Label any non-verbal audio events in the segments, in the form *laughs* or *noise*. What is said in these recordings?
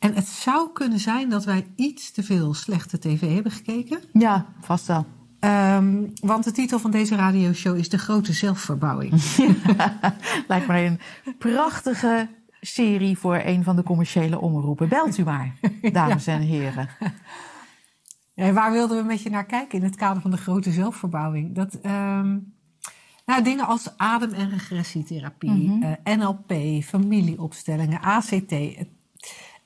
En het zou kunnen zijn dat wij iets te veel slechte tv hebben gekeken. Ja, vast wel. Ehm, want de titel van deze radioshow is De Grote Zelfverbouwing. *laughs* Lijkt mij een prachtige serie voor een van de commerciële omroepen. Belt u maar, *laughs* dames en heren. En waar wilden we met je naar kijken in het kader van de grote zelfverbouwing? Dat, ehm, nou, dingen als adem- en regressietherapie, eh, NLP, familieopstellingen, ACT. Het,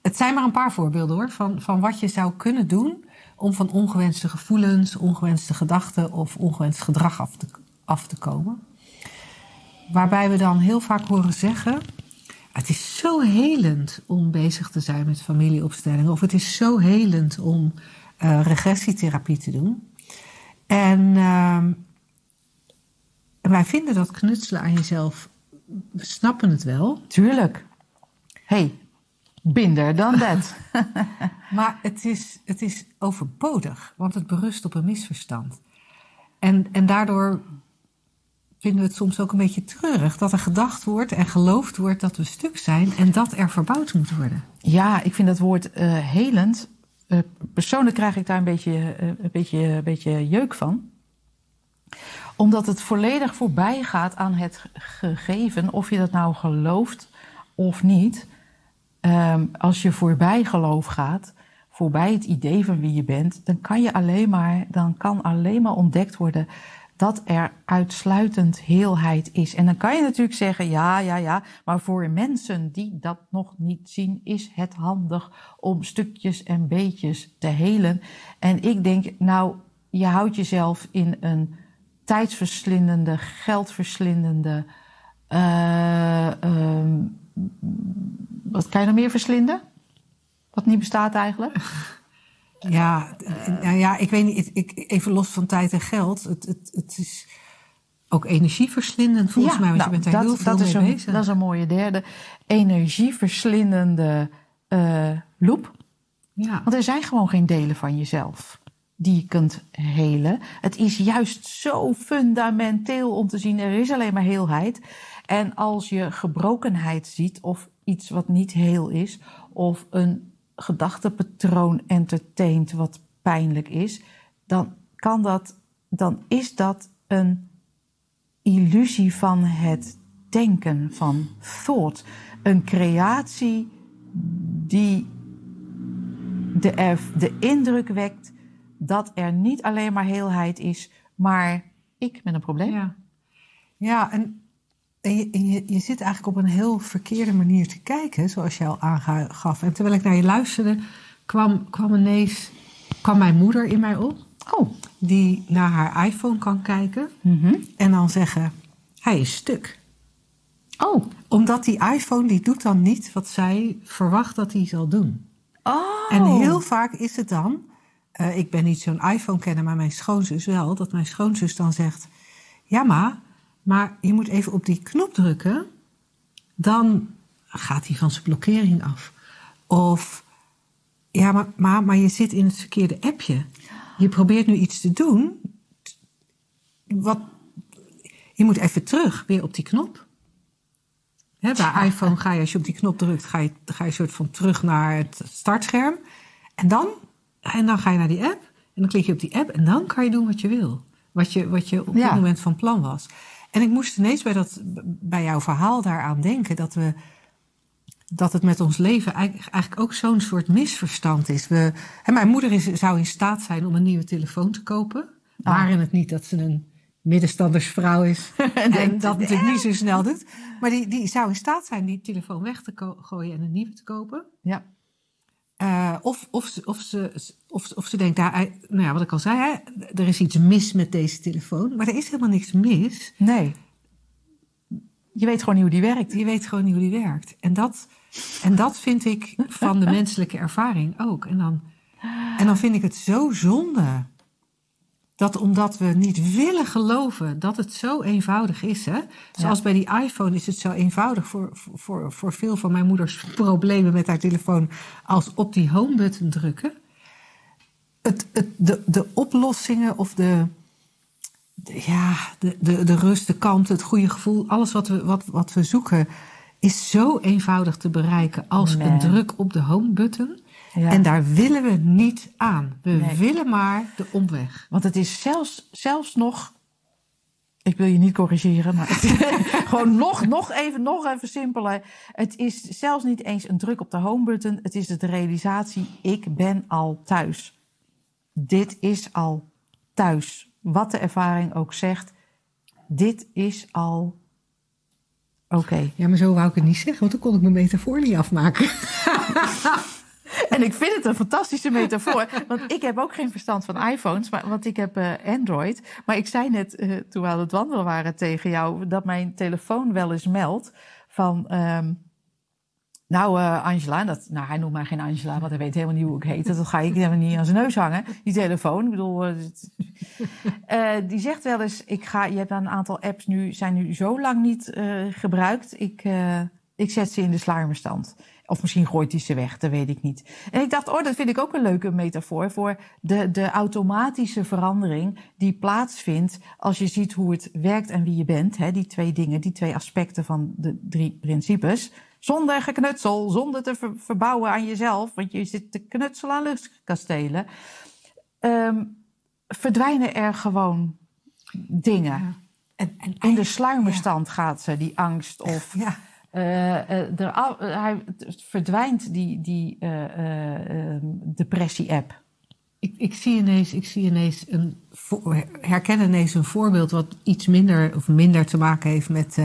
het zijn maar een paar voorbeelden hoor, van, van wat je zou kunnen doen om van ongewenste gevoelens, ongewenste gedachten of ongewenst gedrag af te, af te komen. Waarbij we dan heel vaak horen zeggen: Het is zo helend om bezig te zijn met familieopstellingen, of het is zo helend om uh, regressietherapie te doen. En, uh, en wij vinden dat knutselen aan jezelf, we snappen het wel. Tuurlijk. hey, binder dan dat. *laughs* maar het is, het is overbodig, want het berust op een misverstand. En, en daardoor vinden we het soms ook een beetje treurig dat er gedacht wordt en geloofd wordt dat we stuk zijn en dat er verbouwd moet worden. Ja, ik vind dat woord uh, helend. Uh, persoonlijk krijg ik daar een beetje, uh, een, beetje, een beetje jeuk van omdat het volledig voorbij gaat aan het gegeven, of je dat nou gelooft of niet. Um, als je voorbij geloof gaat, voorbij het idee van wie je bent, dan kan je alleen maar, dan kan alleen maar ontdekt worden dat er uitsluitend heelheid is. En dan kan je natuurlijk zeggen, ja, ja, ja, maar voor mensen die dat nog niet zien, is het handig om stukjes en beetjes te helen. En ik denk, nou, je houdt jezelf in een tijdsverslindende, geldverslindende. Uh, uh, wat kan je nog meer verslinden? Wat niet bestaat eigenlijk? *laughs* Ja, nou ja, ik weet niet. Ik, even los van tijd en geld. Het, het, het is ook energieverslindend volgens ja, mij. Want nou, je bent daar dat, heel veel dat mee is een, bezig. Dat is een mooie derde. Energieverslindende uh, loop. Ja. Want er zijn gewoon geen delen van jezelf die je kunt helen. Het is juist zo fundamenteel om te zien, er is alleen maar heelheid. En als je gebrokenheid ziet, of iets wat niet heel is, of een gedachtepatroon entertaint wat pijnlijk is, dan kan dat, dan is dat een illusie van het denken, van thought. Een creatie die de, de indruk wekt dat er niet alleen maar heelheid is, maar ik met een probleem. Ja, ja en, en, je, en je, je, zit eigenlijk op een heel verkeerde manier te kijken, zoals je al aangaf. En terwijl ik naar je luisterde, kwam, kwam ineens kwam mijn moeder in mij op. Oh. Die naar haar iPhone kan kijken mm -hmm. en dan zeggen: Hij is stuk. Oh. Omdat die iPhone die doet dan niet wat zij verwacht dat hij zal doen. Oh. En heel vaak is het dan uh, ik ben niet zo'n iPhone-kenner, maar mijn schoonzus wel. Dat mijn schoonzus dan zegt: Ja, ma, maar je moet even op die knop drukken. Dan gaat hij van zijn blokkering af. Of ja, maar, maar, maar je zit in het verkeerde appje. Je probeert nu iets te doen. Wat, je moet even terug, weer op die knop. He, bij iPhone ga je, als je op die knop drukt, ga je, ga je soort van terug naar het startscherm. En dan en dan ga je naar die app en dan klik je op die app en dan kan je doen wat je wil. Wat je, wat je op ja. dat moment van plan was. En ik moest ineens bij, dat, bij jouw verhaal daaraan denken dat, we, dat het met ons leven eigenlijk ook zo'n soort misverstand is. We, hè, mijn moeder is, zou in staat zijn om een nieuwe telefoon te kopen. Ah. Waren het niet dat ze een middenstandersvrouw is *laughs* en, en dat natuurlijk niet zo snel doet. Maar die, die zou in staat zijn die telefoon weg te gooien en een nieuwe te kopen. Ja. Uh, of, of, ze, of, ze, of, of ze denkt, daar, nou ja, wat ik al zei, hè, er is iets mis met deze telefoon. Maar er is helemaal niks mis. Nee. Je weet gewoon niet hoe die werkt. Je weet gewoon niet hoe die werkt. En dat, en dat vind ik van de menselijke ervaring ook. En dan, en dan vind ik het zo zonde dat omdat we niet willen geloven dat het zo eenvoudig is. Hè? Zoals bij die iPhone is het zo eenvoudig voor, voor, voor veel van mijn moeders problemen met haar telefoon als op die home button drukken. Het, het, de, de oplossingen of de, de, ja, de, de, de rust, de kalmte, het goede gevoel, alles wat we, wat, wat we zoeken, is zo eenvoudig te bereiken als Nee. een druk op de home button. Ja. En daar willen we niet aan. We Nee. willen maar de omweg. Want het is zelfs, zelfs nog. Ik wil je niet corrigeren, maar het *laughs* gewoon nog, nog, even, nog even simpeler. Het is zelfs niet eens een druk op de home button. Het is de realisatie: ik ben al thuis. Dit is al thuis. Wat de ervaring ook zegt, dit is al oké. Ja, maar zo wou ik het niet zeggen, want dan kon ik mijn metafoor niet afmaken. *laughs* *laughs* En ik vind het een fantastische metafoor. Want ik heb ook geen verstand van iPhones, maar, want ik heb eh, Android. Maar ik zei net, eh, toen we aan het wandelen waren tegen jou, dat mijn telefoon wel eens meldt van... ehm, nou, eh, Angela, dat, nou, hij noemt mij geen Angela, want hij weet helemaal niet hoe ik heet. Dat ga ik helemaal niet aan zijn neus hangen, die telefoon. Ik bedoel, eh, *laughs* die zegt wel eens, ik ga, je hebt een aantal apps nu, zijn nu zo lang niet gebruikt. Ik, ik zet ze in de sluimerstand. Of misschien gooit hij ze weg, dat weet ik niet. En ik dacht, oh, dat vind ik ook een leuke metafoor voor de, de automatische verandering die plaatsvindt als je ziet hoe het werkt en wie je bent. Hè, die twee dingen, die twee aspecten van de drie principes. Zonder geknutsel, zonder te ver- verbouwen aan jezelf, want je zit te knutselen aan luchtkastelen. Ehm, verdwijnen er gewoon dingen. En, en In de sluimerstand gaat ze, die angst of Ja, eh, er eh, hij het verdwijnt die, die eh, eh, eh, depressie-app. ik, ik zie ineens, ik zie ineens een, herken ineens een voorbeeld wat iets minder of minder te maken heeft met,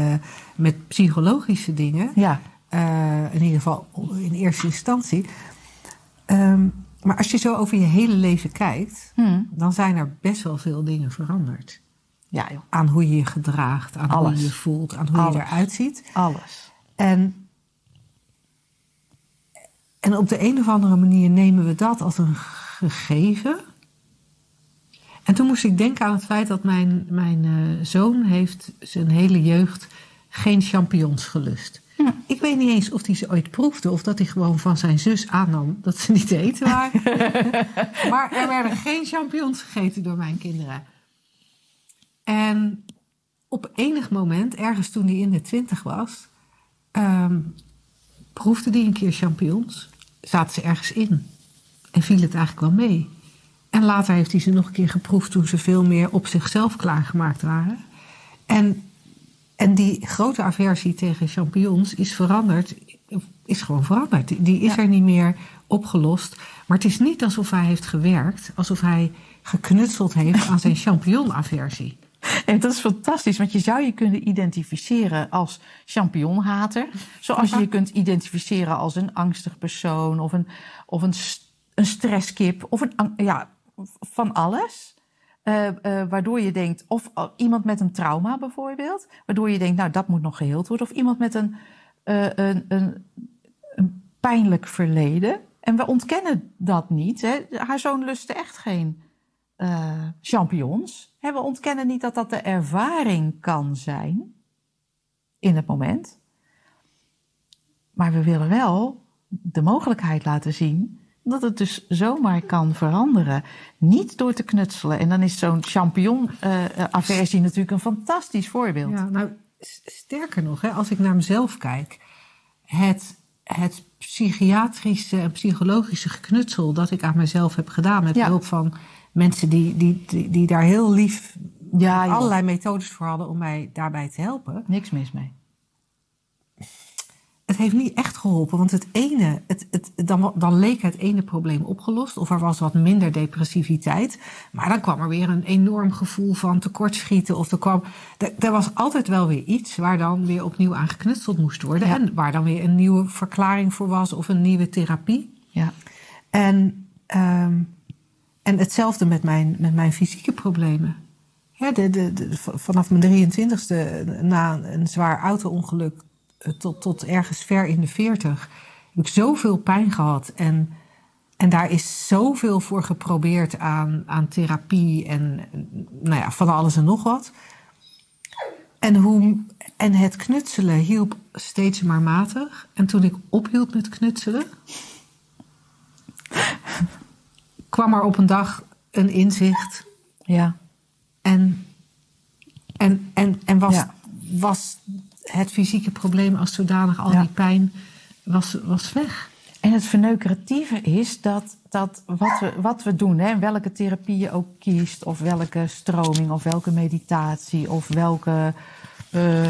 met psychologische dingen. Ja, in ieder geval in eerste instantie. Ehm, maar als je zo over je hele leven kijkt, Hm. dan zijn er best wel veel dingen veranderd. ja joh. Aan hoe je je gedraagt, aan hoe Alles. je je voelt, aan hoe Alles. je eruit ziet. alles. En, en op de een of andere manier nemen we dat als een gegeven. En toen moest ik denken aan het feit dat mijn, mijn eh, zoon heeft zijn hele jeugd geen champignons gelust. Ik weet niet eens of hij ze ooit proefde of dat hij gewoon van zijn zus aannam dat ze niet te eten waren. *laughs* maar er werden geen champignons gegeten door mijn kinderen. En op enig moment, ergens toen hij in de twintig was, ehm, proefde hij een keer champignons. Zaten ze ergens in. En viel het eigenlijk wel mee. En later heeft hij ze nog een keer geproefd toen ze veel meer op zichzelf klaargemaakt waren. En, en die grote aversie tegen champignons is veranderd. Is gewoon veranderd. Die- Die is Ja. er niet meer opgelost. Maar het is niet alsof hij heeft gewerkt. Alsof hij geknutseld heeft aan zijn *laughs* champignonaversie. *laughs* En dat is fantastisch, want je zou je kunnen identificeren als champignonhater. Zoals je je kunt identificeren als een angstig persoon of een, of een, een stresskip of een, ja, van alles. Eh, eh, waardoor je denkt, of eh, iemand met een trauma bijvoorbeeld, waardoor je denkt, nou dat moet nog geheeld worden. Of iemand met een, een, een, een pijnlijk verleden. En we ontkennen dat niet. Hè. Haar zoon lustte echt geen eh, champignons. Hè, we ontkennen niet dat dat de ervaring kan zijn in het moment. Maar we willen wel de mogelijkheid laten zien dat het dus zomaar kan veranderen. Niet door te knutselen. En dan is zo'n champignon-aversie natuurlijk een fantastisch voorbeeld. Ja, nou, sterker nog, hè, als ik naar mezelf kijk, het, het psychiatrische en psychologische geknutsel dat ik aan mezelf heb gedaan met Ja. hulp van mensen die, die, die, die daar heel lief Ja, allerlei methodes voor hadden om mij daarbij te helpen. Niks mis mee. Het heeft niet echt geholpen, want het ene, het, het, dan, dan leek het ene probleem opgelost, of er was wat minder depressiviteit. Maar dan kwam er weer een enorm gevoel van tekortschieten, of er kwam. Er, er was altijd wel weer iets waar dan weer opnieuw aan geknutseld moest worden. Ja. En waar dan weer een nieuwe verklaring voor was, of een nieuwe therapie. Ja. En, ehm, en hetzelfde met mijn, met mijn fysieke problemen. De, de, vanaf mijn 23ste, na een zwaar auto-ongeluk, eh, tot, tot ergens ver in de 40, heb ik zoveel pijn gehad. En en daar is zoveel voor geprobeerd aan, aan therapie en nou ja, van alles en nog wat. En, hoe, en het knutselen hielp steeds maar matig. En toen ik ophield met knutselen, kwam er op een dag een inzicht. Ja. En, en, en, en was, Ja. was het fysieke probleem als zodanig, al Ja. die pijn, was, was weg. En het verneukeratieve is dat, dat wat, we, wat we doen, hè, welke therapie je ook kiest, of welke stroming, of welke meditatie, of welke eh,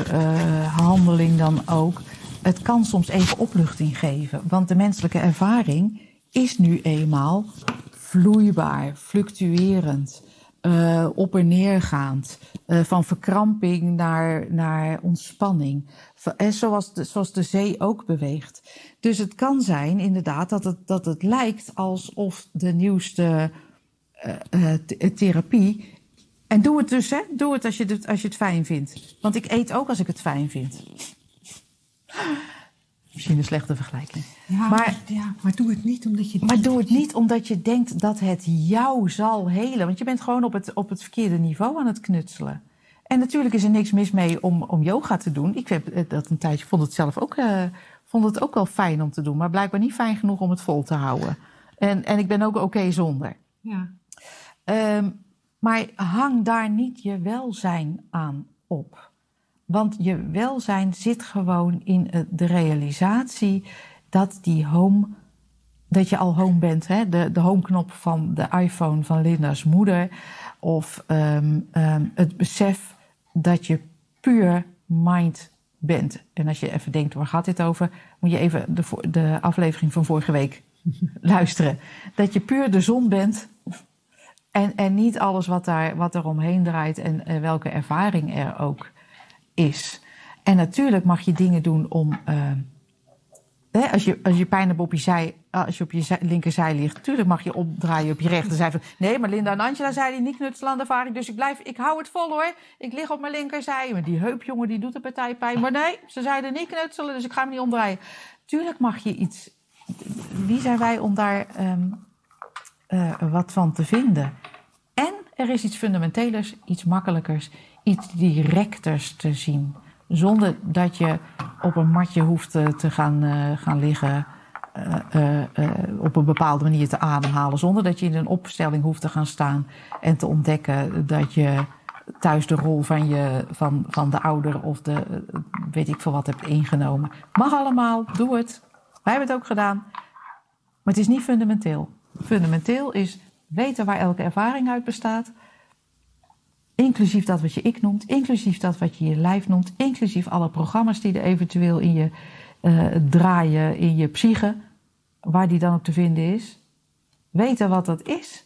eh, handeling dan ook, het kan soms even opluchting geven. Want de menselijke ervaring is nu eenmaal vloeibaar, fluctuerend, eh, op en neergaand, eh, van verkramping naar, naar ontspanning. En zoals de, zoals de zee ook beweegt. Dus het kan zijn inderdaad dat het, dat het lijkt alsof de nieuwste eh, therapie. En doe het dus, hè? Doe het als je, het als je het fijn vindt. Want ik eet ook als ik het fijn vind. Misschien een slechte vergelijking. Ja, Maar- ja, maar doe het niet omdat je. Maar doe het niet omdat je denkt dat het jou zal helen. Want je bent gewoon op het, op het verkeerde niveau aan het knutselen. En natuurlijk is er niks mis mee om, om yoga te doen. Ik heb eh, dat een tijdje, vond het zelf ook, eh, vond het ook wel fijn om te doen. Maar blijkbaar niet fijn genoeg om het vol te houden. En, en ik ben ook oké zonder. Ja. Ehm, maar hang daar niet je welzijn aan op. Want je welzijn zit gewoon in eh, de realisatie dat die home, dat je al home bent. Hè? De, de home-knop van de iPhone van Linda's moeder. Of ehm, ehm, het besef dat je puur mind bent. En als je even denkt, waar gaat dit over? Moet je even de, de aflevering van vorige week *laughs* luisteren. Dat je puur de zon bent en, en niet alles wat, daar, wat er omheen draait en eh, welke ervaring er ook is. En natuurlijk mag je dingen doen om. eh, hè, als, je, als je pijn hebt op je zij, eh, als je op je zij- linkerzij ligt, natuurlijk mag je opdraaien op je rechterzij. Nee, maar Linda en Angela zeiden niet knutselen aan de ervaring, dus ik blijf, ik hou het vol hoor. Ik lig op mijn linkerzij. Maar die heupjongen die doet de partij pijn. Maar nee, ze zeiden niet knutselen, dus ik ga hem niet omdraaien. Tuurlijk mag je iets. Wie zijn wij om daar ehm, eh, wat van te vinden? Er is iets fundamentelers, iets makkelijkers, iets directers te zien. Zonder dat je op een matje hoeft te, te gaan, eh, gaan liggen. eh, eh, eh, op een bepaalde manier te ademhalen. Zonder dat je in een opstelling hoeft te gaan staan. En te ontdekken dat je thuis de rol van, je, van, van de ouder of de eh, weet ik veel wat hebt ingenomen. Mag allemaal, doe het. Wij hebben het ook gedaan. Maar het is niet fundamenteel. Fundamenteel is weten waar elke ervaring uit bestaat. Inclusief dat wat je ik noemt, inclusief dat wat je je lijf noemt, inclusief alle programma's die er eventueel in je eh, draaien, in je psyche, waar die dan ook te vinden is. Weten wat dat is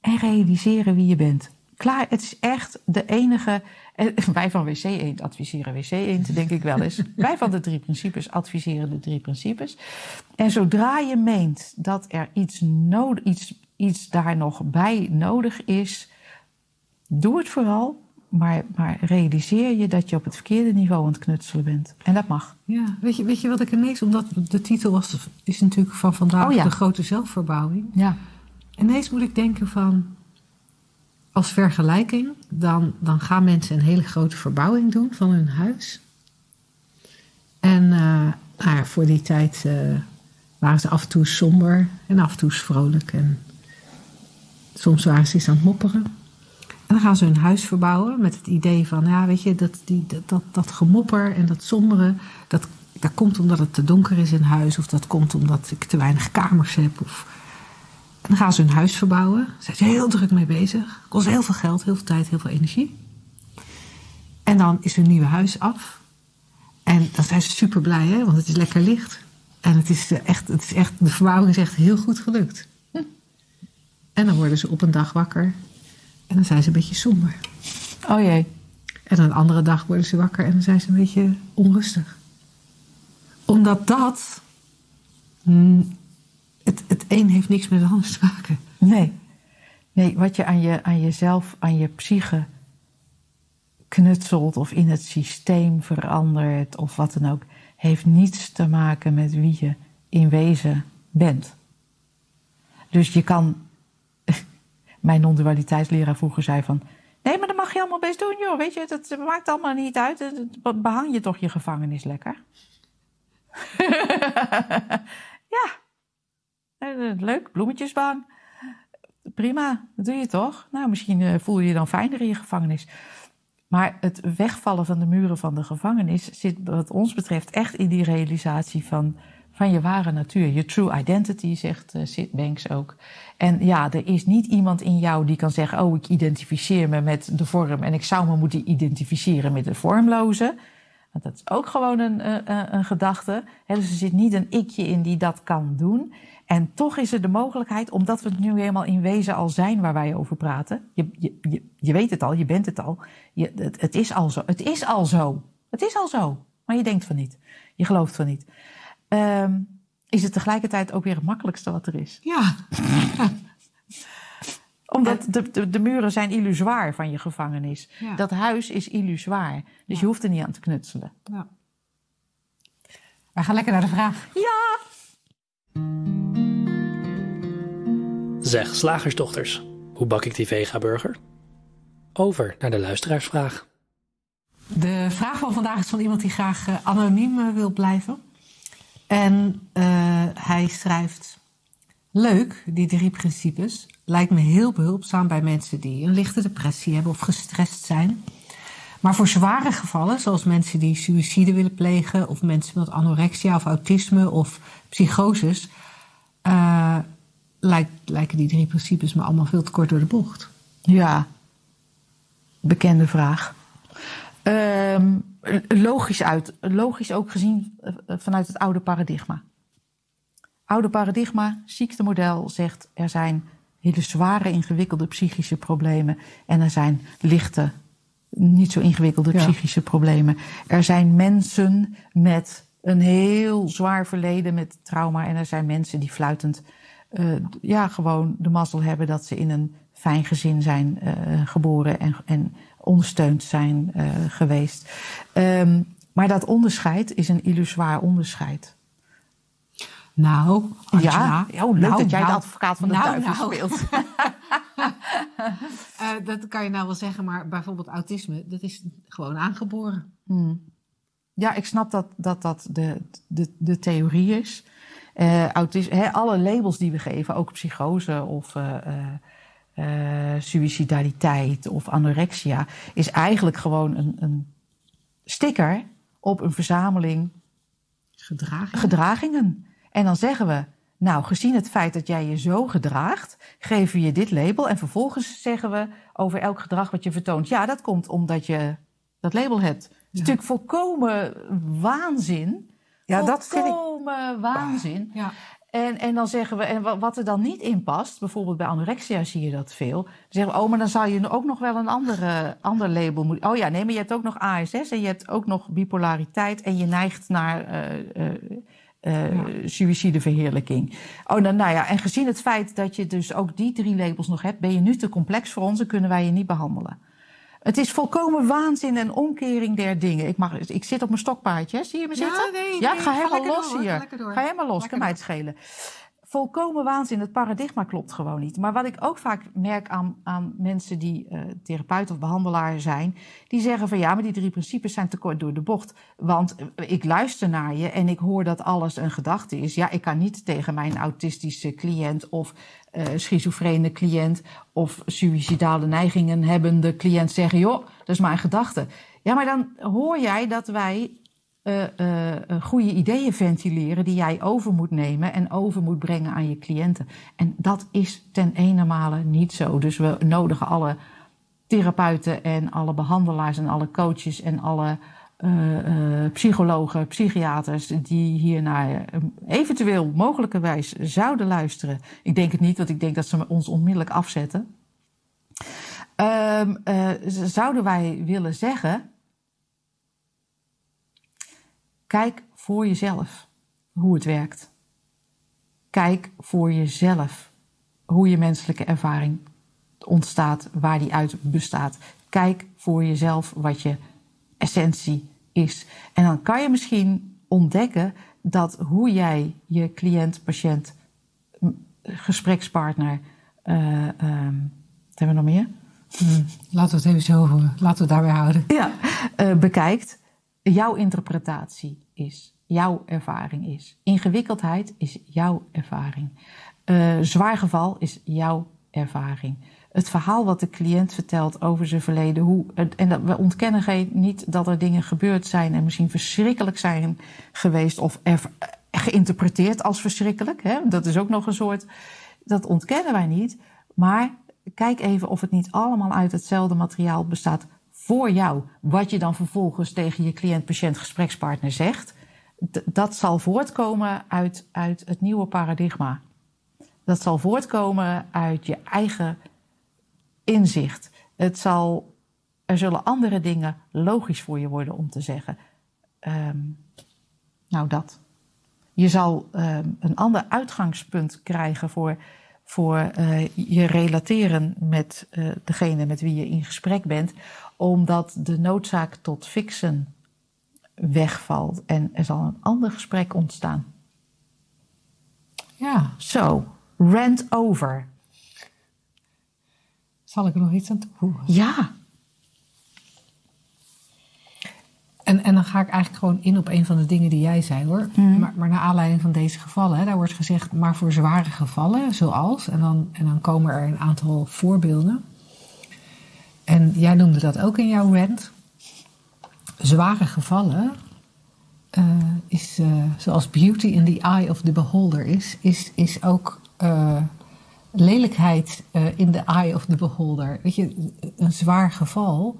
en realiseren wie je bent. Klaar, het is echt de enige. eh, *laughs* Wij van WC Eend adviseren WC Eend, denk ik wel eens. *laughs* Wij van de drie principes adviseren de drie principes. En zodra je meent dat er iets, nodig, iets, iets daar nog bij nodig is, doe het vooral. Maar, maar realiseer je dat je op het verkeerde niveau aan het knutselen bent. En dat mag. Ja, weet je, weet je wat ik ineens, omdat de titel was, is natuurlijk van vandaag Oh ja. de grote zelfverbouwing. Ja. Ineens moet ik denken van, als vergelijking, dan, dan gaan mensen een hele grote verbouwing doen van hun huis. En eh, nou ja, voor die tijd eh, waren ze af en toe somber en af en toe vrolijk. En soms waren ze eens aan het mopperen. En dan gaan ze hun huis verbouwen met het idee van, ja, weet je, dat, die, dat, dat, dat gemopper en dat sombere, dat, dat komt omdat het te donker is in huis, of dat komt omdat ik te weinig kamers heb. Of... En dan gaan ze hun huis verbouwen. Daar zijn ze heel druk mee bezig. Kost heel veel geld, heel veel tijd, heel veel energie. En dan is hun nieuwe huis af. En dan zijn ze super blij, hè, want het is lekker licht. En het is, echt, het is echt, de verbouwing is echt heel goed gelukt. En dan worden ze op een dag wakker. En dan zijn ze een beetje somber. Oh jee. En een andere dag worden ze wakker en dan zijn ze een beetje onrustig. Omdat dat. mm, Het, het een heeft niks met het ander te maken. Nee. Nee, wat je aan, je aan jezelf, aan je psyche knutselt of in het systeem verandert of wat dan ook, heeft niets te maken met wie je in wezen bent. Dus je kan. Mijn non-dualiteitsleraar vroeger zei van. Nee, maar dat mag je allemaal best doen, joh. Weet je, het, maakt allemaal niet uit. Behang je toch je gevangenis lekker? *laughs* ja. Leuk, bloemetjesbang. Prima, dat doe je toch? Nou, misschien eh, voel je je dan fijner in je gevangenis. Maar het wegvallen van de muren van de gevangenis zit, wat ons betreft, echt in die realisatie van, van je ware natuur. Je true identity, zegt uh, Sid Banks ook. En ja, er is niet iemand in jou die kan zeggen: Oh, ik identificeer me met de vorm en ik zou me moeten identificeren met de vormloze. Want dat is ook gewoon een, een, eh, een gedachte. dus er zit niet een ikje in die dat kan doen. En toch is er de mogelijkheid, omdat we het nu helemaal in wezen al zijn waar wij over praten. Je, je, je, weet het al, je bent het al. Je, het, het, is al zo. Het is al zo. Het is al zo. Maar je denkt van niet. Je gelooft van niet. Um, is het tegelijkertijd ook weer het makkelijkste wat er is. Ja. Omdat de, de, de, muren zijn illusoir van je gevangenis. Dat huis is illusoir. Dus je hoeft er niet aan te knutselen. Ja. We gaan lekker naar de vraag. Ja! Zeg, slagersdochters, hoe bak ik die vega-burger? Over naar de luisteraarsvraag. De vraag van vandaag is van iemand die graag eh, anoniem eh, wil blijven. En uh, hij schrijft: Leuk, die drie principes. Lijkt me heel behulpzaam bij mensen die een lichte depressie hebben of gestrest zijn. Maar voor zware gevallen, zoals mensen die suïcide willen plegen, of mensen met anorexia of autisme of psychoses, uh, lijkt, lijken die drie principes me allemaal veel te kort door de bocht. Ja, bekende vraag. Um, logisch, uit, logisch ook gezien eh, vanuit het oude paradigma. Oude paradigma, ziektemodel zegt er zijn hele zware, ingewikkelde psychische problemen en er zijn lichte, niet zo ingewikkelde psychische problemen. Er zijn mensen met een heel zwaar verleden met trauma en er zijn mensen die fluitend uh, ja, gewoon de mazzel hebben dat ze in een fijn gezin zijn uh, geboren en, en ondersteund zijn uh, geweest. Um, maar dat onderscheid is een illusoir onderscheid. Nou, ja, oh, leuk nou, dat jij nou, de advocaat van de nou, duivel nou. speelt. uh, *laughs* *laughs* dat kan je nou wel zeggen, maar bijvoorbeeld autisme, dat is gewoon aangeboren. Hmm. Ja, ik snap dat dat, dat de, de, de theorie is. Uh, autisme, alle labels die we geven, ook psychose of uh, uh, suicidaliteit of anorexia, is eigenlijk gewoon een, een sticker op een verzameling gedragingen. gedragingen. En dan zeggen we, nou, gezien het feit dat jij je zo gedraagt, geven we je dit label. En vervolgens zeggen we over elk gedrag wat je vertoont, ja, dat komt omdat je dat label hebt. Het is natuurlijk volkomen waanzin ja, dat vind ik... waanzin. Ja. En, en dan zeggen we, en wat er dan niet in past, bijvoorbeeld bij anorexia zie je dat veel. Dan zeggen we, oh, maar dan zou je ook nog wel een andere, ander label moeten. Oh ja, nee, maar je hebt ook nog ASS en je hebt ook nog bipolariteit en je neigt naar uh, uh, uh, suïcideverheerlijking. Oh, nou ja, en gezien het feit dat je dus ook die drie labels nog hebt, ben je nu te complex voor ons en kunnen wij je niet behandelen. Het is volkomen waanzin en omkering der dingen. Ik, mag, ik zit op mijn stokpaardje, zie je me zitten? Ja, nee, ja ik ga helemaal los hier. Ga, helemaal los, kan mij het schelen volkomen waanzin. Het paradigma klopt gewoon niet. Maar wat ik ook vaak merk aan, aan mensen die uh, therapeut of behandelaar zijn, die zeggen van ja, maar die drie principes zijn te kort door de bocht. Want eh, ik luister naar je en ik hoor dat alles een gedachte is. Ja, ik kan niet tegen mijn autistische cliënt of uh, schizofrene cliënt of suïcidale neigingen hebbende cliënt zeggen, joh, dat is maar een gedachte. Ja, maar dan hoor jij dat wij uh, goede ideeën ventileren die jij over moet nemen en over moet brengen aan je cliënten. En dat is ten ene niet zo. Dus we nodigen alle therapeuten en alle behandelaars en alle coaches en alle psychologen, psychiaters die hier naar eventueel mogelijkerwijs zouden luisteren. Ik denk het niet, want ik denk dat ze ons onmiddellijk afzetten. Ehm, zouden wij willen zeggen Kijk voor jezelf hoe het werkt. Kijk voor jezelf hoe je menselijke ervaring ontstaat, waar die uit bestaat. Kijk voor jezelf wat je essentie is. En dan kan je misschien ontdekken dat hoe jij je cliënt, patiënt gesprekspartner. eh, ehm, wat hebben we nog meer? Hmm, laten we het even zo. Laten we het daarbij houden. Ja, eh, bekijkt. Jouw interpretatie is, jouw ervaring is. Ingewikkeldheid is jouw ervaring. Eh zwaar geval is jouw ervaring. Het verhaal wat de cliënt vertelt over zijn verleden. Hoe, en dat, we ontkennen geen, niet dat er dingen gebeurd zijn en misschien verschrikkelijk zijn geweest of er, geïnterpreteerd als verschrikkelijk. Hè? Dat is ook nog een soort. Dat ontkennen wij niet. Maar kijk even of het niet allemaal uit hetzelfde materiaal bestaat voor jou. Wat je dan vervolgens tegen je cliënt, patiënt, gesprekspartner zegt. Dat zal voortkomen uit, uit het nieuwe paradigma. Dat zal voortkomen uit je eigen inzicht. Het zal, er zullen andere dingen logisch voor je worden om te zeggen. Ehm, nou, dat. Je zal ehm, een ander uitgangspunt krijgen voor, voor eh, je relateren met eh, degene met wie je in gesprek bent, omdat de noodzaak tot fixen wegvalt en er zal een ander gesprek ontstaan. Ja, Zo, rant over. zal ik er nog iets aan toevoegen? Ja, En, en dan ga ik eigenlijk gewoon in op een van de dingen die jij zei hoor. Maar, maar naar aanleiding van deze gevallen, hè, daar wordt gezegd, maar voor zware gevallen, zoals, en dan, en dan komen er een aantal voorbeelden. En jij noemde dat ook in jouw rant. Zware gevallen eh, is, eh, zoals beauty in the eye of the beholder is, is, is ook eh, lelijkheid in the eye of the beholder. Weet je, een zwaar geval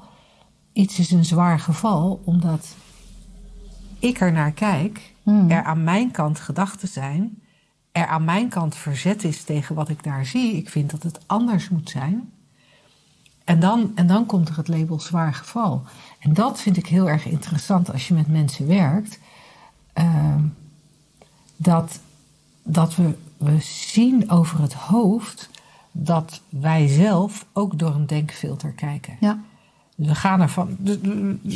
iets is een zwaar geval omdat ik er naar kijk, Hmm. er aan mijn kant gedachten zijn, er aan mijn kant verzet is tegen wat ik daar zie. Ik vind dat het anders moet zijn. En dan, en dan komt er het label zwaar geval. En dat vind ik heel erg interessant als je met mensen werkt. Ehm, dat dat we, we zien over het hoofd dat wij zelf ook door een denkfilter kijken. ja. We gaan ervan.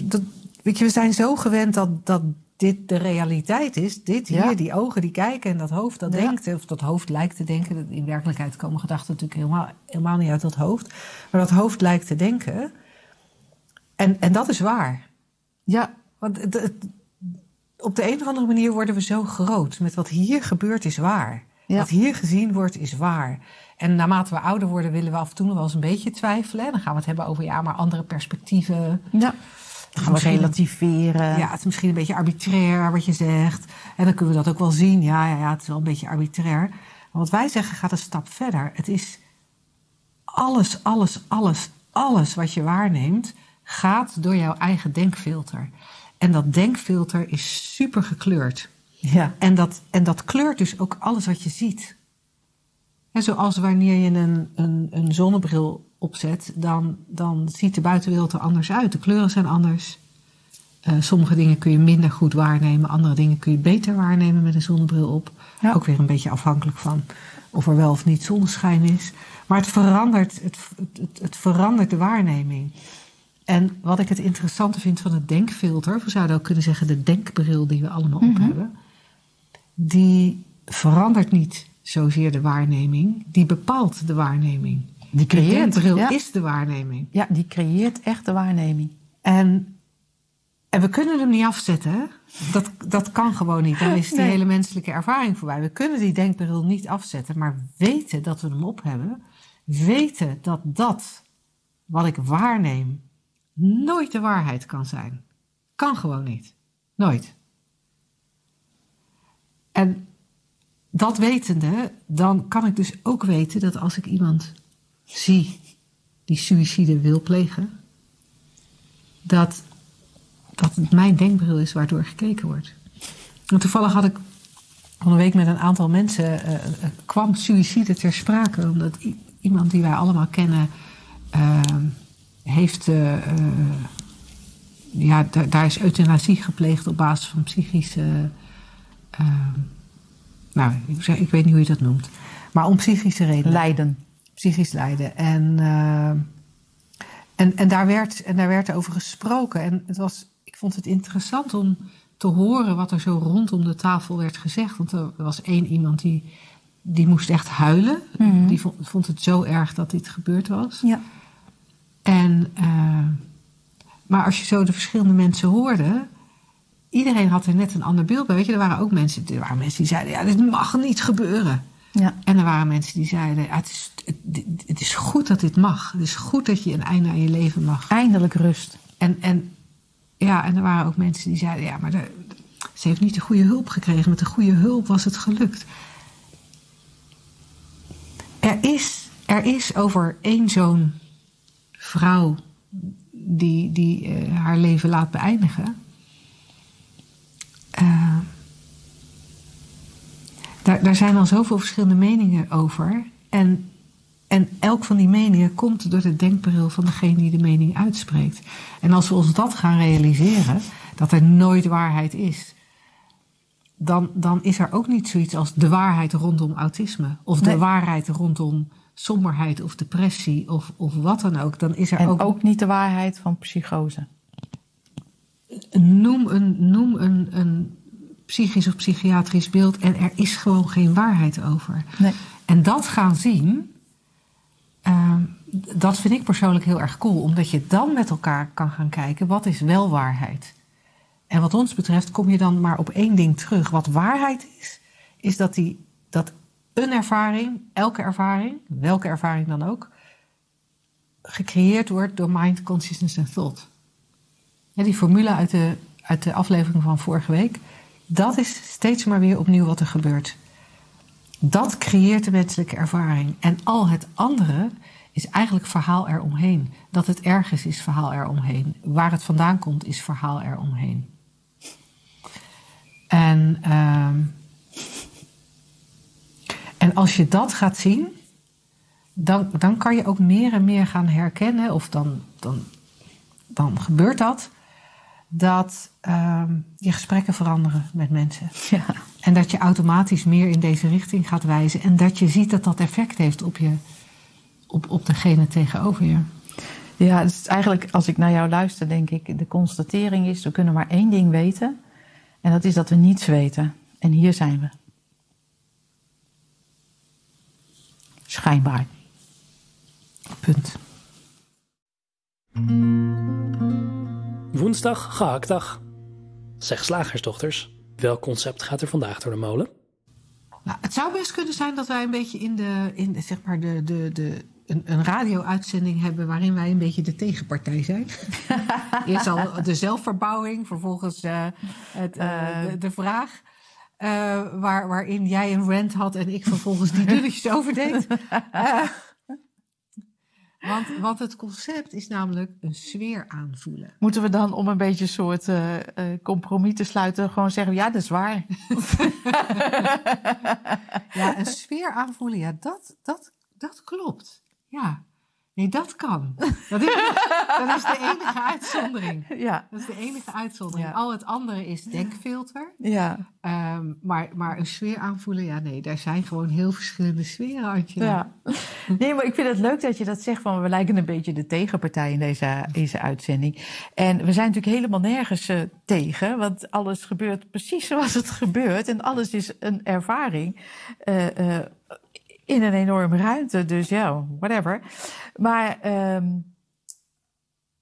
dat- Weet je, we zijn zo gewend dat, dat dit de realiteit is. Dit hier, Ja. die ogen die kijken en dat hoofd dat Ja. denkt. Of dat hoofd lijkt te denken. In werkelijkheid komen gedachten natuurlijk helemaal, helemaal niet uit dat hoofd. Maar dat hoofd lijkt te denken. En, en dat is waar. Ja, Want het- het- op de een of andere manier worden we zo groot. Met wat hier gebeurt is waar. Ja. Wat hier gezien wordt is waar. En naarmate we ouder worden willen we af en toe nog wel eens een beetje twijfelen. En dan gaan we het hebben over ja, maar andere perspectieven. ja. Dan gaan we relativeren. Ja, het is misschien een beetje arbitrair wat je zegt. En dan kunnen we dat ook wel zien. Ja, ja, ja het is wel een beetje arbitrair. Maar wat wij zeggen gaat een stap verder. Het is alles, alles, alles, alles wat je waarneemt... gaat door jouw eigen denkfilter. En dat denkfilter is super gekleurd. Ja. En dat, en dat kleurt dus ook alles wat je ziet. En zoals wanneer je een, een, een zonnebril opzet, dan, dan ziet de buitenwereld er anders uit. De kleuren zijn anders. Eh, sommige dingen kun je minder goed waarnemen, andere dingen kun je beter waarnemen met een zonnebril op. Ja. Ook weer een beetje afhankelijk van of er wel of niet zonneschijn is. Maar het verandert, het, het, het, verandert de waarneming. En wat ik het interessante vind van het denkfilter, we zouden ook kunnen zeggen de denkbril die we allemaal op hebben, die verandert niet zozeer de waarneming, die bepaalt de waarneming. Die De creëert. Ja. is de waarneming. ja, die creëert echt de waarneming. En, en we kunnen hem niet afzetten. Dat, dat kan gewoon niet. Dan is die Nee. hele menselijke ervaring voorbij. We kunnen die denkbril niet afzetten, maar weten dat we hem op hebben. Weten dat dat wat ik waarneem nooit de waarheid kan zijn. Kan gewoon niet. Nooit. En dat wetende, dan kan ik dus ook weten dat als ik iemand zie die suïcide wil plegen, dat, dat het mijn denkbril is waardoor gekeken wordt. En toevallig had ik van een week met een aantal mensen, eh, eh, kwam suïcide ter sprake, omdat iemand die wij allemaal kennen, eh, heeft, eh, eh, ja, da- daar is euthanasie gepleegd op basis van psychische, eh, nou, ik, zeg- ik weet niet hoe je dat noemt, maar om psychische redenen Lijden. psychisch lijden. En, eh, en, en, daar werd, en daar werd over gesproken. En het was, ik vond het interessant om te horen wat er zo rondom de tafel werd gezegd. Want er was één iemand die, die moest echt huilen. Mhm. Die vond, vond het zo erg dat dit gebeurd was. Ja. En, eh, maar als je zo de verschillende mensen hoorde, iedereen had er net een ander beeld bij. Weet je, er waren ook mensen, er waren mensen die zeiden: ja, dit mag niet gebeuren. Ja. En er waren mensen die zeiden: ja, het, is, het, het is goed dat dit mag. Het is goed dat je een einde aan je leven mag. Eindelijk rust. En, en, ja, en er waren ook mensen die zeiden: ja, maar de, ze heeft niet de goede hulp gekregen. Met de goede hulp was het gelukt. Er is, er is over één zo'n vrouw die, die eh, haar leven laat beëindigen. Eh, daar, daar zijn al zoveel verschillende meningen over. En, en elk van die meningen komt door de denkbril van degene die de mening uitspreekt. En als we ons dat gaan realiseren, dat er nooit waarheid is, dan, dan is er ook niet zoiets als de waarheid rondom autisme. Of de waarheid rondom somberheid of depressie of, of wat dan ook. Dan is er En ook, ook niet de waarheid van psychose. noem een, noem psychisch of psychiatrisch beeld en er is gewoon geen waarheid over. Nee. En dat gaan zien, ehm, dat vind ik persoonlijk heel erg cool, omdat je dan met elkaar kan gaan kijken wat is wel waarheid. En wat ons betreft kom je dan maar op één ding terug. Wat waarheid is, is dat, die, dat een ervaring, elke ervaring, welke ervaring dan ook, gecreëerd wordt door mind, consciousness en thought. Ja, die formule uit de, uit de aflevering van vorige week, dat is steeds maar weer opnieuw wat er gebeurt. Dat creëert de menselijke ervaring. En al het andere is eigenlijk verhaal eromheen. Dat het ergens is verhaal eromheen. Waar het vandaan komt is verhaal eromheen. En, ehm, en als je dat gaat zien, dan, dan kan je ook meer en meer gaan herkennen, of dan, dan, dan gebeurt dat, dat ehm, je gesprekken veranderen met mensen. Ja. En dat je automatisch meer in deze richting gaat wijzen. En dat je ziet dat dat effect heeft op, je, op, op degene tegenover je. Ja, dus eigenlijk als ik naar jou luister, denk ik, de constatering is, we kunnen maar één ding weten. En dat is dat we niets weten. En hier zijn we. Schijnbaar. Punt. Woensdag, gehaktdag. Zeg slagersdochters, welk concept gaat er vandaag door de molen? Nou, het zou best kunnen zijn dat wij een beetje in de, in de, zeg maar de, de, de, een, een radio-uitzending hebben waarin wij een beetje de tegenpartij zijn. *laughs* Eerst al de zelfverbouwing, vervolgens eh, het, eh, de, de vraag. eh, waar, waarin jij een rant had en ik vervolgens die *laughs* dunnetjes overdeed. Want, want het concept is namelijk een sfeer aanvoelen. Moeten we dan om een beetje een soort eh, compromis te sluiten, gewoon zeggen: ja, dat is waar. *laughs* Ja, een sfeer aanvoelen, ja, dat, dat, dat klopt. Ja, nee, dat kan. Dat is, dat is de enige uitzondering. *laughs* ja. Dat is de enige uitzondering. Ja. Al het andere is denkfilter. Ja. Ehm, maar, maar een sfeer aanvoelen, ja, nee, daar zijn gewoon heel verschillende sferen, Antje. Ja. Nee, maar ik vind het leuk dat je dat zegt. Van we lijken een beetje de tegenpartij in deze, deze uitzending. En we zijn natuurlijk helemaal nergens eh, tegen. Want alles gebeurt precies zoals het *laughs* gebeurt. En alles is een ervaring. eh, eh, in een enorme ruimte. Dus ja, whatever. Maar ehm,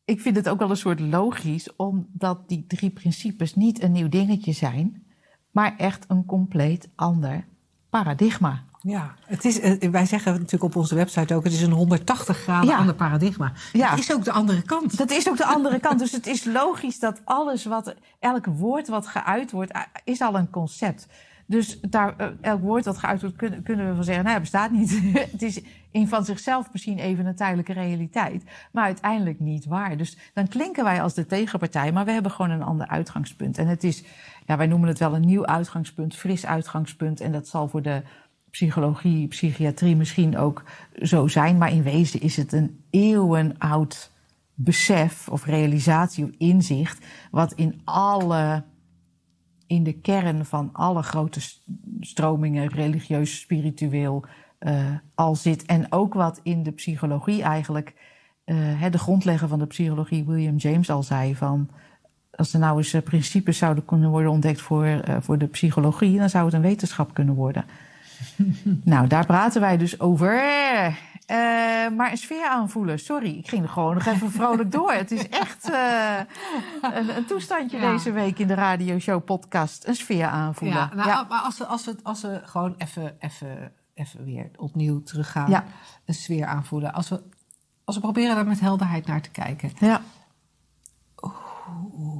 ik vind het ook wel een soort logisch. Omdat die drie principes niet een nieuw dingetje zijn. Maar echt een compleet ander paradigma. Ja, het is, eh, wij zeggen natuurlijk op onze website ook, het is een 180 graden Ja. ander paradigma. Ja. Het is ook de andere kant. Dat is ook de andere kant. Dus het is logisch dat alles wat, elk woord wat geuit wordt, eh, is al een concept. Dus daar, eh, elk woord wat geuit wordt, kunnen, kunnen we van zeggen, nou, bestaat niet. *laughs* het is in van zichzelf misschien even een tijdelijke realiteit, maar uiteindelijk niet waar. Dus dan klinken wij als de tegenpartij, maar we hebben gewoon een ander uitgangspunt. En het is, ja, wij noemen het wel een nieuw uitgangspunt, fris uitgangspunt. En dat zal voor de psychologie, psychiatrie misschien ook zo zijn. Maar in wezen is het een eeuwenoud besef of realisatie of inzicht. wat in alle. In de kern van alle grote stromingen, religieus, spiritueel. eh, al zit. En ook wat in de psychologie eigenlijk. eh, de grondlegger van de psychologie, William James, al zei van. Als er nou eens eh, principes zouden kunnen worden ontdekt voor, voor de psychologie, dan zou het een wetenschap kunnen worden. *laughs* nou, daar praten wij dus over. Eh, maar een sfeer aanvoelen. Sorry, ik ging er gewoon nog even *laughs* vrolijk door. Het is echt eh, een, een, toestandje Ja. deze week in de radioshow podcast. Een sfeer aanvoelen. Ja, nou, ja. maar als we, als, we, als we gewoon even, even, even weer opnieuw teruggaan, Ja. een sfeer aanvoelen. Als we, als we proberen daar met helderheid naar te kijken. ja.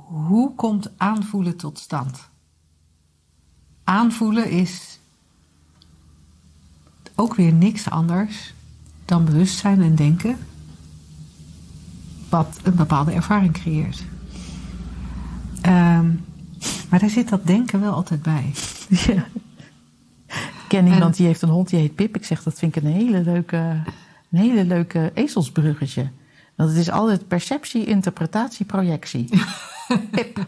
Hoe komt aanvoelen tot stand? Aanvoelen is ook weer niks anders dan bewustzijn en denken, wat een bepaalde ervaring creëert. Ehm, maar daar zit dat denken wel altijd bij. *laughs* Ja. Ik ken iemand die heeft een hond die heet Pip. Ik zeg dat vind ik een hele leuke, een hele leuke ezelsbruggetje. Want het is altijd perceptie, interpretatie, projectie. *laughs* Pip.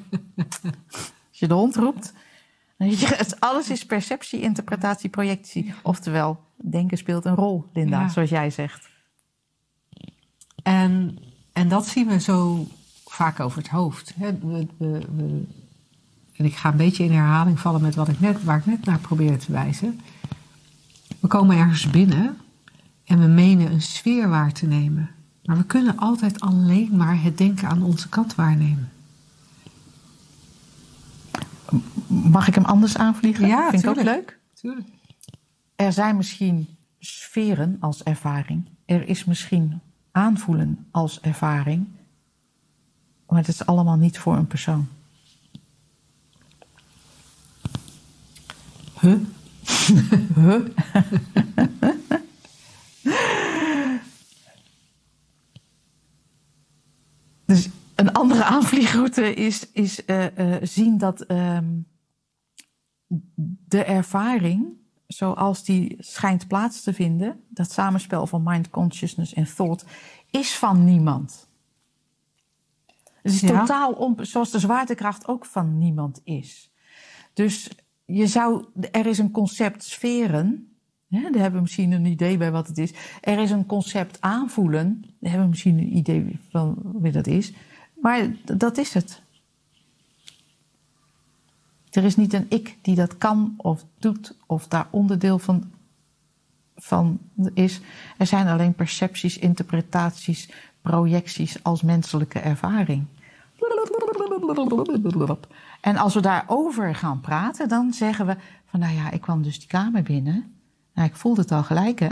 Als je de hond roept, *laughs* alles is perceptie, interpretatie, projectie. Oftewel, denken speelt een rol, Linda, Ja. zoals jij zegt. En, en dat zien we zo vaak over het hoofd. Hè. We, we, we- en ik ga een beetje in herhaling vallen met wat ik net, waar ik net naar probeerde te wijzen. We komen ergens binnen en we menen een sfeer waar te nemen. Maar we kunnen altijd alleen maar het denken aan onze kant waarnemen. Mag ik hem anders aanvliegen? Ja, Vind ik ook leuk. Tuurlijk. Er zijn misschien sferen als ervaring. Er is misschien aanvoelen als ervaring. Maar het is allemaal niet voor een persoon. Huh? *laughs* Huh? *laughs* dus een andere aanvliegroute is, is eh, eh, zien dat ehm, de ervaring, zoals die schijnt plaats te vinden, dat samenspel van mind, consciousness en thought, is van niemand. Het is Ja. totaal on, zoals de zwaartekracht ook van niemand is. Dus je zou, er is een concept sferen. Hè, daar hebben we misschien een idee bij wat het is. Er is een concept aanvoelen. Daar hebben we misschien een idee van wie dat is. Maar dat is het. Er is niet een ik die dat kan of doet of daar onderdeel van, van is. Er zijn alleen percepties, interpretaties, projecties als menselijke ervaring. En als we daarover gaan praten, dan zeggen we van nou ja, ik kwam dus die kamer binnen. Nou, ik voelde het al gelijk hè.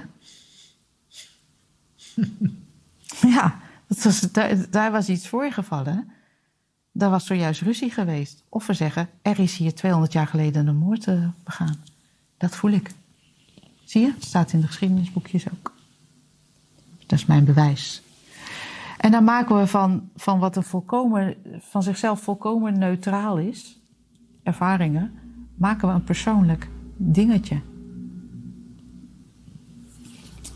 *laughs* ja, dat daar, was iets voorgevallen. Daar was zojuist ruzie geweest. Of we zeggen, er is hier 200 jaar geleden een moord eh, begaan. Dat voel ik. Zie je? Staat in de geschiedenisboekjes ook. Dat is mijn bewijs. En dan maken we van, van wat een volkomen, van zichzelf volkomen neutraal is, ervaringen, maken we een persoonlijk dingetje.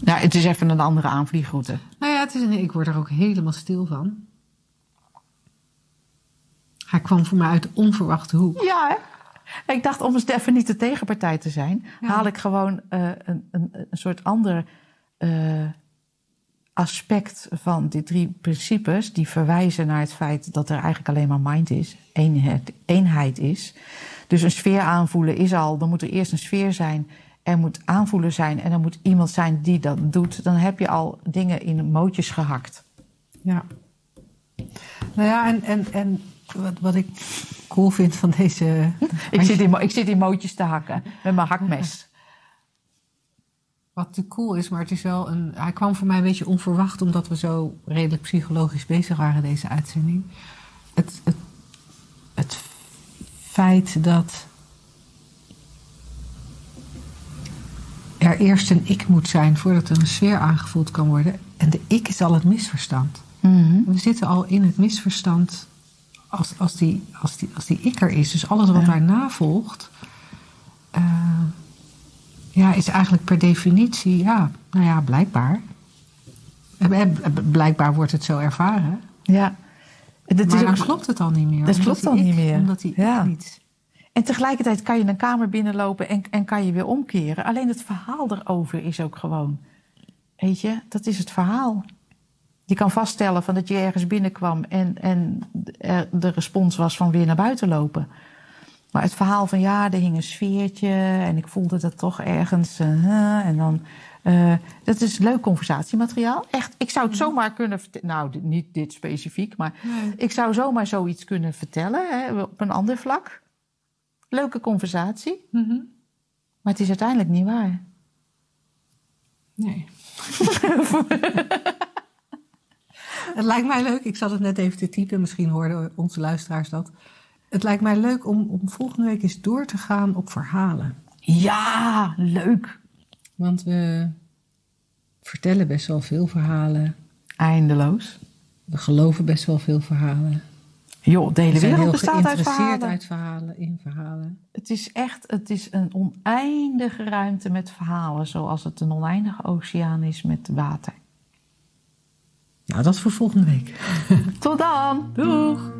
Nou, het is even een andere aanvliegroute. Nou ja, het is een, ik word er ook helemaal stil van. Hij kwam voor mij uit de onverwachte hoek. Ja, hè? Ik dacht, om eens even niet de tegenpartij te zijn, Ja. haal ik gewoon eh, een, een, een soort ander eh, aspect van die drie principes, die verwijzen naar het feit dat er eigenlijk alleen maar mind is, eenheid, eenheid is. Dus een sfeer aanvoelen is al, dan moet er eerst een sfeer zijn, er moet aanvoelen zijn en er moet iemand zijn die dat doet. Dan heb je al dingen in mootjes gehakt. Ja. Nou ja, en, en, en wat, wat ik cool vind van deze. *laughs* Ik zit, in, ik zit in mootjes te hakken met mijn hakmes. Wat natuurlijk cool is, maar het is wel een. Hij kwam voor mij een beetje onverwacht, omdat we zo redelijk psychologisch bezig waren, deze uitzending. Het, het, het feit dat. Eerst een ik moet zijn voordat er een sfeer aangevoeld kan worden. En de ik is al het misverstand. Mhm. We zitten al in het misverstand als, als, die, als, die, als die ik er is. Dus alles wat Ja. daarna volgt, eh, ja, is eigenlijk per definitie, ja, nou ja, blijkbaar. Eh, eh, Blijkbaar wordt het zo ervaren. Ja. Het maar is dan ook- klopt het al niet meer. Dat klopt al niet meer. Omdat die Ja. ik niet... En tegelijkertijd kan je een kamer binnenlopen en, en kan je weer omkeren. Alleen het verhaal erover is ook gewoon. Weet je, dat is het verhaal. Je kan vaststellen van dat je ergens binnenkwam en, en er- de respons was van weer naar buiten lopen. Maar het verhaal van ja, er hing een sfeertje en ik voelde dat toch ergens. eh, en dan. eh, dat is leuk conversatiemateriaal. Echt, ik zou het zomaar kunnen vertellen. Nou, dit- niet dit specifiek, maar Nee. ik zou zomaar zoiets kunnen vertellen hè, op een ander vlak. Leuke conversatie, Mhm. maar het is uiteindelijk niet waar. Nee. *laughs* het lijkt mij leuk, ik zat het net even te typen, misschien hoorden onze luisteraars dat. Het lijkt mij leuk om, om volgende week eens door te gaan op verhalen. Ja, leuk. Want we vertellen best wel veel verhalen. Eindeloos. We geloven best wel veel verhalen. Joh, de hele wereld heel bestaat uit geïnteresseerd verhalen. uit verhalen, in verhalen. Het is echt, het is een oneindige ruimte met verhalen, zoals het een oneindige oceaan is met water. Nou, dat voor volgende week. *laughs* Tot dan! Doeg!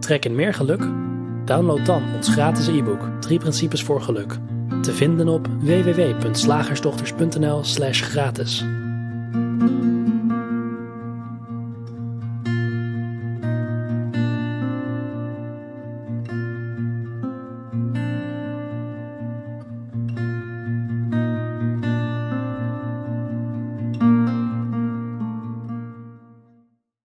Trek in meer geluk? Download dan ons gratis e-book 3 principes voor geluk. Te vinden op www.slagersdochters.nl slash gratis.